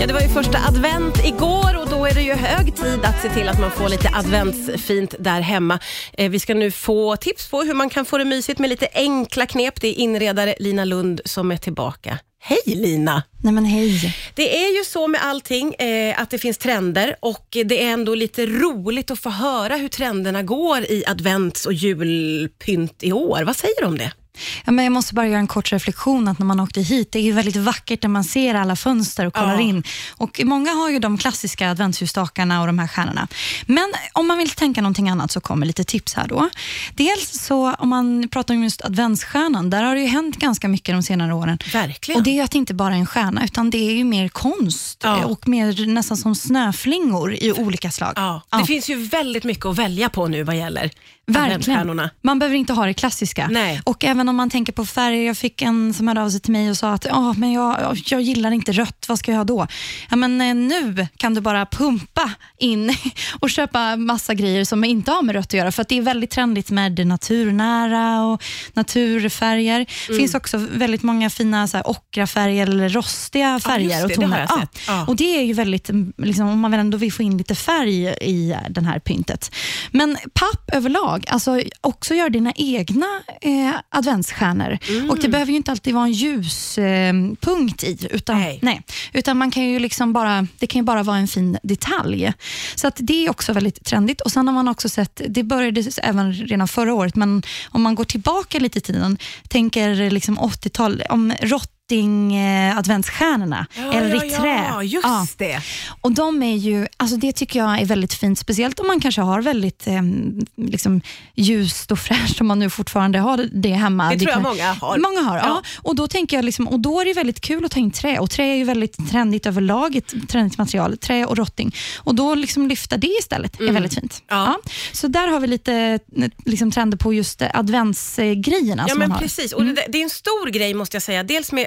Ja, det var ju första advent igår och då är det ju hög tid att se till att man får lite adventsfint där hemma. Eh, vi ska nu få tips på hur man kan få det mysigt med lite enkla knep. Det är inredare Lina Lund som är tillbaka. Hej Lina! Nej men hej. Det är ju så med allting eh, att det finns trender och det är ändå lite roligt att få höra hur trenderna går i advents och julpynt i år. Vad säger du om det? Ja, men jag måste bara göra en kort reflektion att när man åkte hit, det är ju väldigt vackert när man ser alla fönster och kollar Ja. in. Och Många har ju de klassiska adventsljusstakarna och de här stjärnorna. Men om man vill tänka någonting annat så kommer lite tips här då. Dels så om man pratar om just adventsstjärnan, där har det ju hänt ganska mycket de senare åren. Verkligen. Och Det är att det inte bara är en stjärna, utan det är ju mer konst Ja. och mer nästan som snöflingor i olika slag. Ja. det finns ju väldigt mycket att välja på nu vad gäller Verkligen. Man behöver inte ha det klassiska. Nej. Och även om man tänker på färger. Jag fick en som hörde av sig till mig och sa att "Ja, men jag, jag gillar inte rött, vad ska jag ha då? Ja, men, eh, nu kan du bara pumpa in och köpa massa grejer som inte har med rött att göra. För att det är väldigt trendigt med det naturnära och naturfärger. Det Mm. finns också väldigt många fina så här, ockrafärger eller rostiga färger just och det, det toner. jag sett. Ja. Och Det är ju väldigt, mm, liksom, om man ändå vill få in lite färg i den här pyntet. Men papp överlag, alltså också gör dina egna eh, adventsstjärnor. Mm. Och Det behöver ju inte alltid vara en ljuspunkt eh, i, utan, Nej. nej. utan man kan ju liksom bara, det kan ju bara vara en fin detalj. Så att det är också väldigt trendigt. Och Sen har man också sett, det började även redan förra året, men om man går tillbaka lite i tiden, tänker liksom 80-tal, om rotting eh, adventsstjärnorna eller i trä. Ja, just Ja. det. Och de är ju, alltså det tycker jag är väldigt fint, speciellt om man kanske har väldigt eh, liksom ljust och fräscht, om man nu fortfarande har det hemma. Det tror jag kan- många har. Många har, ja. Ja. Och då tänker jag liksom, och då är det väldigt kul att ta in trä och trä är ju väldigt trendigt överlag, ett trendigt material, trä och rotting. Och då liksom lyfta det istället är väldigt fint. Mm. Ja. Så där har vi lite eh, liksom, trender på just adventsgrejerna Ja men precis, och det, det är en stor grej måste jag säga. Dels med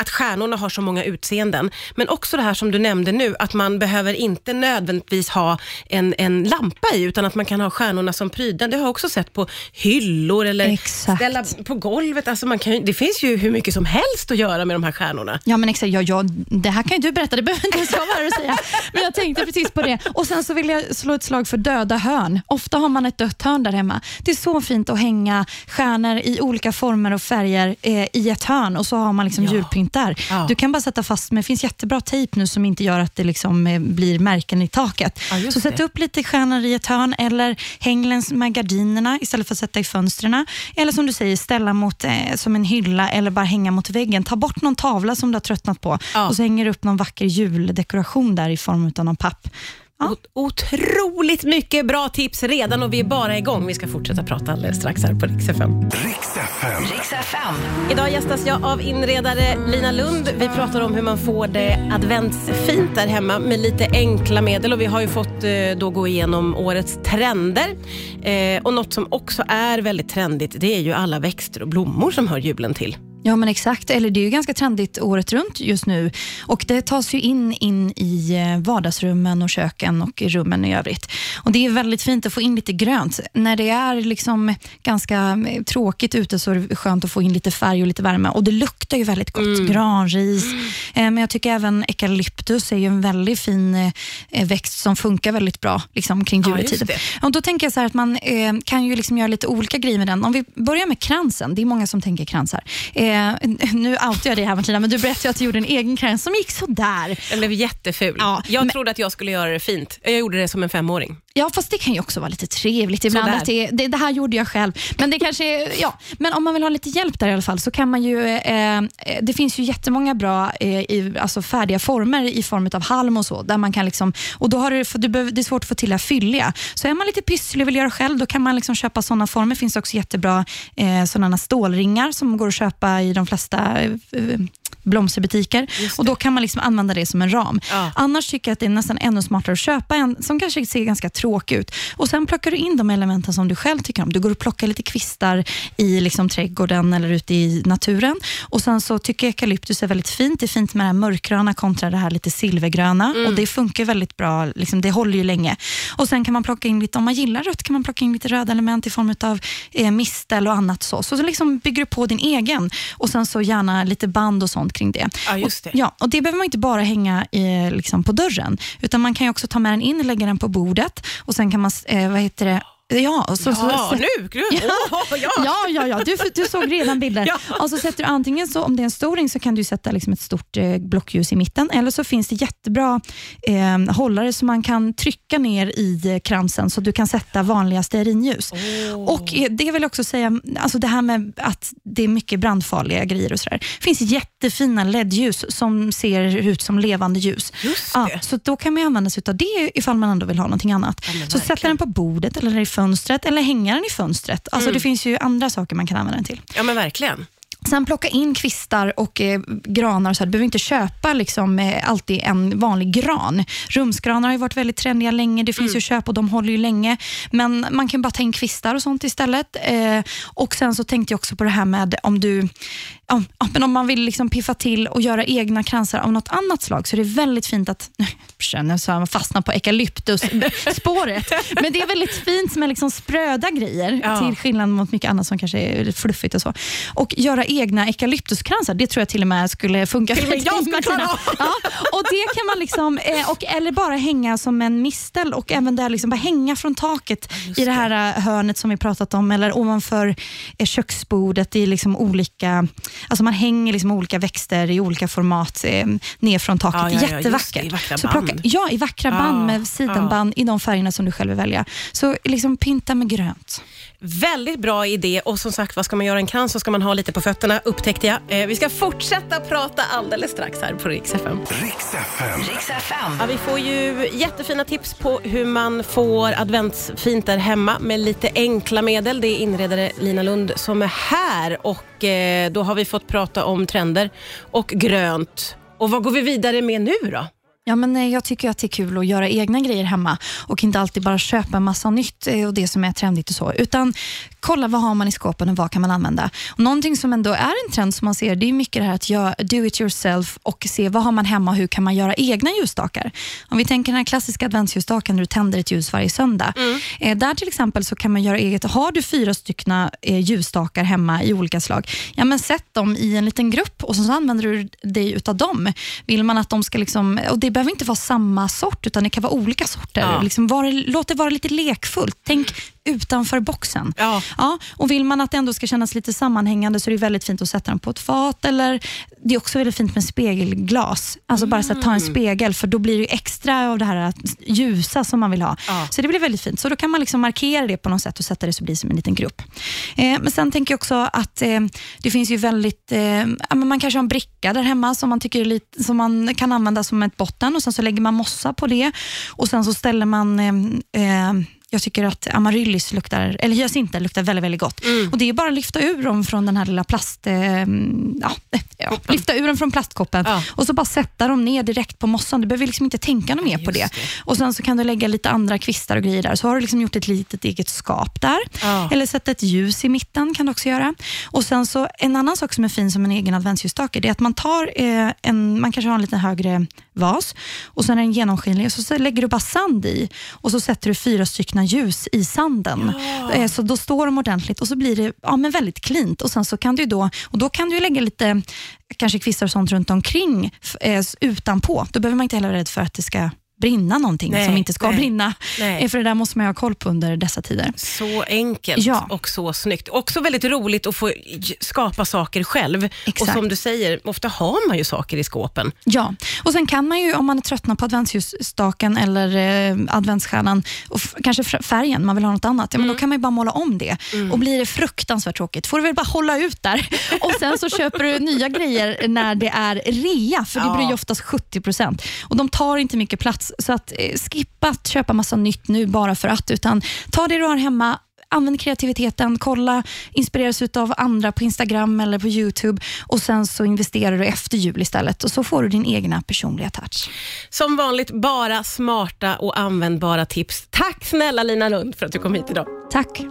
att stjärnorna har så många utseenden, men också det här som du nämnde nu, att man behöver inte nödvändigtvis ha en, en lampa i, utan att man kan ha stjärnorna som prydnad. Det har jag också sett på hyllor eller Exakt. ställa på golvet. Alltså man kan, det finns ju hur mycket som helst att göra med de här stjärnorna. Ja, men exakt. Ja, ja, det här kan ju du berätta, det behöver inte ens jag vara och säga. Men jag tänkte precis på det. Och Sen så vill jag slå ett slag för döda hörn. Ofta har man ett dött hörn där hemma. Det är så fint att hänga stjärnor i olika former och färger eh, i ett hörn och så har man liksom Ja. Julpynt där. Ja. Du kan bara sätta fast, men det finns jättebra tejp nu som inte gör att det liksom, eh, blir märken i taket. Ja, så sätt det. upp lite stjärnor i ett hörn eller häng längs med gardinerna istället för att sätta i fönstren. Eller som du säger, ställa mot, eh, som en hylla eller bara hänga mot väggen. Ta bort någon tavla som du har tröttnat på Ja. och så hänger du upp någon vacker juldekoration där i form av någon papp. Ja. Otroligt mycket bra tips redan och vi är bara igång. Vi ska fortsätta prata alldeles strax här på Rix FM. Riks FM. Riks FM. Idag gästas jag av inredare Lina Lund. Vi pratar om hur man får det adventsfint där hemma med lite enkla medel och vi har ju fått eh, då gå igenom årets trender. Eh, och något som också är väldigt trendigt det är ju alla växter och blommor som hör julen till. Ja, men exakt. Eller det är ju ganska trendigt året runt just nu. Och Det tas ju in, in i eh, vardagsrummen och köken och i rummen i övrigt. Och Det är väldigt fint att få in lite grönt. När det är liksom ganska eh, tråkigt ute så är det skönt att få in lite färg och lite värme. Och Det luktar ju väldigt gott. Granris. Eh, Men jag tycker även eukalyptus är ju en väldigt fin växt som funkar väldigt bra liksom, kring Ja, just juletid. det. Och då tänker jag så här att man kan ju liksom göra lite olika grejer med den. Om vi börjar med kransen. Det är många som tänker kransar. Eh, nu outar jag dig här Martina, men du berättade att du gjorde en egen krans som gick sådär. Den blev jätteful. Ja, jag men- trodde att jag skulle göra det fint. Jag gjorde det som en femåring. Ja, fast det kan ju också vara lite trevligt ibland. Sådär. Att det, det, det här gjorde jag själv. Men, det kanske, ja. men om man vill ha lite hjälp där i alla fall så kan man ju... Eh, det finns ju jättemånga bra eh, i, alltså färdiga former i form av halm och så. Där man kan liksom, och då har du, du behöver, det är svårt att få till det här fylliga. Så är man lite pysslig och vill göra själv, då kan man liksom köpa sådana former. Det finns också jättebra eh, sådana stålringar som går att köpa i de flesta eh, blomsterbutiker. Och Då kan man liksom använda det som en ram. Ja. Annars tycker jag att det är nästan ännu smartare att köpa en som kanske ser ganska tråkig ut. Och Sen plockar du in de elementen som du själv tycker om. Du går och plockar lite kvistar i liksom trädgården eller ute i naturen. Och Sen så tycker jag eukalyptus är väldigt fint. Det är fint med det här mörkgröna kontra det här lite silvergröna. Och Det funkar väldigt bra. Liksom, det håller ju länge. Och Sen kan man plocka in lite, om man gillar rött, kan man plocka in lite röda element i form av eh, mistel och annat. Så, så, så liksom bygger du på din egen. Och Sen så gärna lite band och sånt kring det. Ja, just det. Och, ja, och det behöver man inte bara hänga i, liksom på dörren, utan man kan ju också ta med den in, lägga den på bordet och sen kan man, eh, vad heter det, Ja, och så, Ja, så, så, nu! Gud. Åh, ja. Ja, ja, ja. Du, du såg redan bilder. Ja. Och så sätter du antingen, så, om det är en stor ring, så kan du sätta liksom ett stort eh, blockljus i mitten, eller så finns det jättebra eh, hållare som man kan trycka ner i eh, kransen, så du kan sätta vanliga stearinljus. Och eh, Det vill jag också säga, alltså det här med att det är mycket brandfarliga grejer och sådär. Det finns jättefina LED-ljus som ser ut som levande ljus. Just Ja, det. så då kan man använda sig av det ifall man ändå vill ha någonting annat. Ja, så sätta verkligen. den på bordet eller i fönstret eller hänga den i fönstret. Alltså Mm. Det finns ju andra saker man kan använda den till. Ja, men verkligen. Sen plocka in kvistar och eh, granar. och Så här. Du behöver inte köpa liksom, eh, alltid en vanlig gran. Rumsgranar har varit väldigt trendiga länge. Det finns ju köp och de håller ju länge. Men man kan bara ta in kvistar och sånt istället. Eh, och Sen så tänkte jag också på det här med om du men om man vill liksom piffa till och göra egna kransar av något annat slag så är det väldigt fint att, nu så man fastnar på eukalyptusspåret, men det är väldigt fint med liksom spröda grejer Ja. till skillnad mot mycket annat som kanske är fluffigt och så. Och göra egna eukalyptuskransar, det tror jag till och med skulle funka Till och med jag skulle klara. Ja, och det kan man liksom, eh, och, eller bara hänga som en mistel och även där liksom bara hänga från taket just i det här eh, hörnet som vi pratat om eller ovanför eh, köksbordet i liksom olika, alltså man hänger liksom olika växter i olika format ner från taket. Ja, ja, ja, Jättevackert. i vackra Så band. ja, i vackra band med sidenband i de färgerna som du själv vill välja. Så liksom pinta med grönt. Väldigt bra idé och som sagt, vad ska man göra en krans så ska man ha lite på fötterna, upptäckte jag. Eh, vi ska fortsätta prata alldeles strax här på Rix FM. Riks FM. Riks FM. Ja, vi får ju jättefina tips på hur man får adventsfint där hemma med lite enkla medel. Det är inredare Lina Lund som är här och eh, då har vi fått prata om trender och grönt. Och vad går vi vidare med nu då? Ja, men eh, jag tycker att det är kul att göra egna grejer hemma och inte alltid bara köpa massa nytt eh, och det som är trendigt och så, utan kolla vad har man i skåpen och vad kan man använda. Och någonting som ändå är en trend som man ser, det är mycket det här att göra do it yourself och se vad har man hemma och hur kan man göra egna ljusstakar. Om vi tänker den här klassiska adventsljusstaken där du tänder ett ljus varje söndag. Eh, där till exempel så kan man göra eget. Har du fyra stycken ljusstakar hemma i olika slag, ja men sätt dem i en liten grupp och så använder du dig utav dem. Vill man att de ska liksom, och det behöver inte vara samma sort utan det kan vara olika sorter. Ja. Liksom var, låt det vara lite lekfullt. Tänk utanför boxen. Ja. Ja, och vill man att det ändå ska kännas lite sammanhängande så är det väldigt fint att sätta den på ett fat. Eller, det är också väldigt fint med spegelglas. Alltså bara så att ta en Mm. spegel för då blir det extra av det här ljusa som man vill ha. Ja. Så det blir väldigt fint. Så då kan man liksom markera det på något sätt och sätta det så det blir som en liten grupp. Eh, men sen tänker jag också att eh, det finns ju väldigt, eh, man kanske har en bricka där hemma som man, tycker lite, som man kan använda som ett botten och sen så lägger man mossa på det och sen så ställer man eh, eh, jag tycker att amaryllis luktar, eller hyacinter luktar väldigt, väldigt gott. Mm. Och Det är bara att lyfta ur dem från den här lilla plast... Eh, ja, eh, ja, lyfta ur dem från plastkoppen Ja. och så bara sätta dem ner direkt på mossan. Du behöver liksom inte tänka något mer på det. Det. Och Sen så kan du lägga lite andra kvistar och grejer där. Så har du liksom gjort ett litet eget skap där. Eller sätta ett ljus i mitten kan du också göra. Och sen så En annan sak som är fin som en egen adventsljusstake, det är att man tar eh, en, man kanske har en lite högre vas och sen är den genomskinlig och så, så lägger du bara sand i och så sätter du fyra stycken ljus i sanden. Eh, så då står de ordentligt och så blir det ja, men väldigt cleant. Och sen så kan du då, och då kan du lägga lite kanske kvistar och sånt runt omkring eh, utanpå. Då behöver man inte heller vara rädd för att det ska brinna någonting Nej, som inte ska nej, brinna. nej. För det där måste man ha koll på under dessa tider. Så enkelt Ja. och så snyggt. Också väldigt roligt att få skapa saker själv. Exakt. Och som du säger, ofta har man ju saker i skåpen. Ja, och sen kan man ju om man är tröttnar på adventsljusstaken eller eh, adventsstjärnan och kanske färgen, man vill ha något annat, ja, men då kan man bara måla om det. Och blir det fruktansvärt tråkigt får du väl bara hålla ut där och sen så köper du nya grejer när det är rea, för det Ja. blir ju oftast 70% och de tar inte mycket plats. Så att eh, skippa att köpa massa nytt nu bara för att, utan ta det du har hemma Använd kreativiteten, kolla, inspireras av andra på Instagram eller på Youtube och sen så investerar du efter jul istället och så får du din egna personliga touch. Som vanligt, bara smarta och användbara tips. Tack snälla Lina Lund för att du kom hit idag. Tack!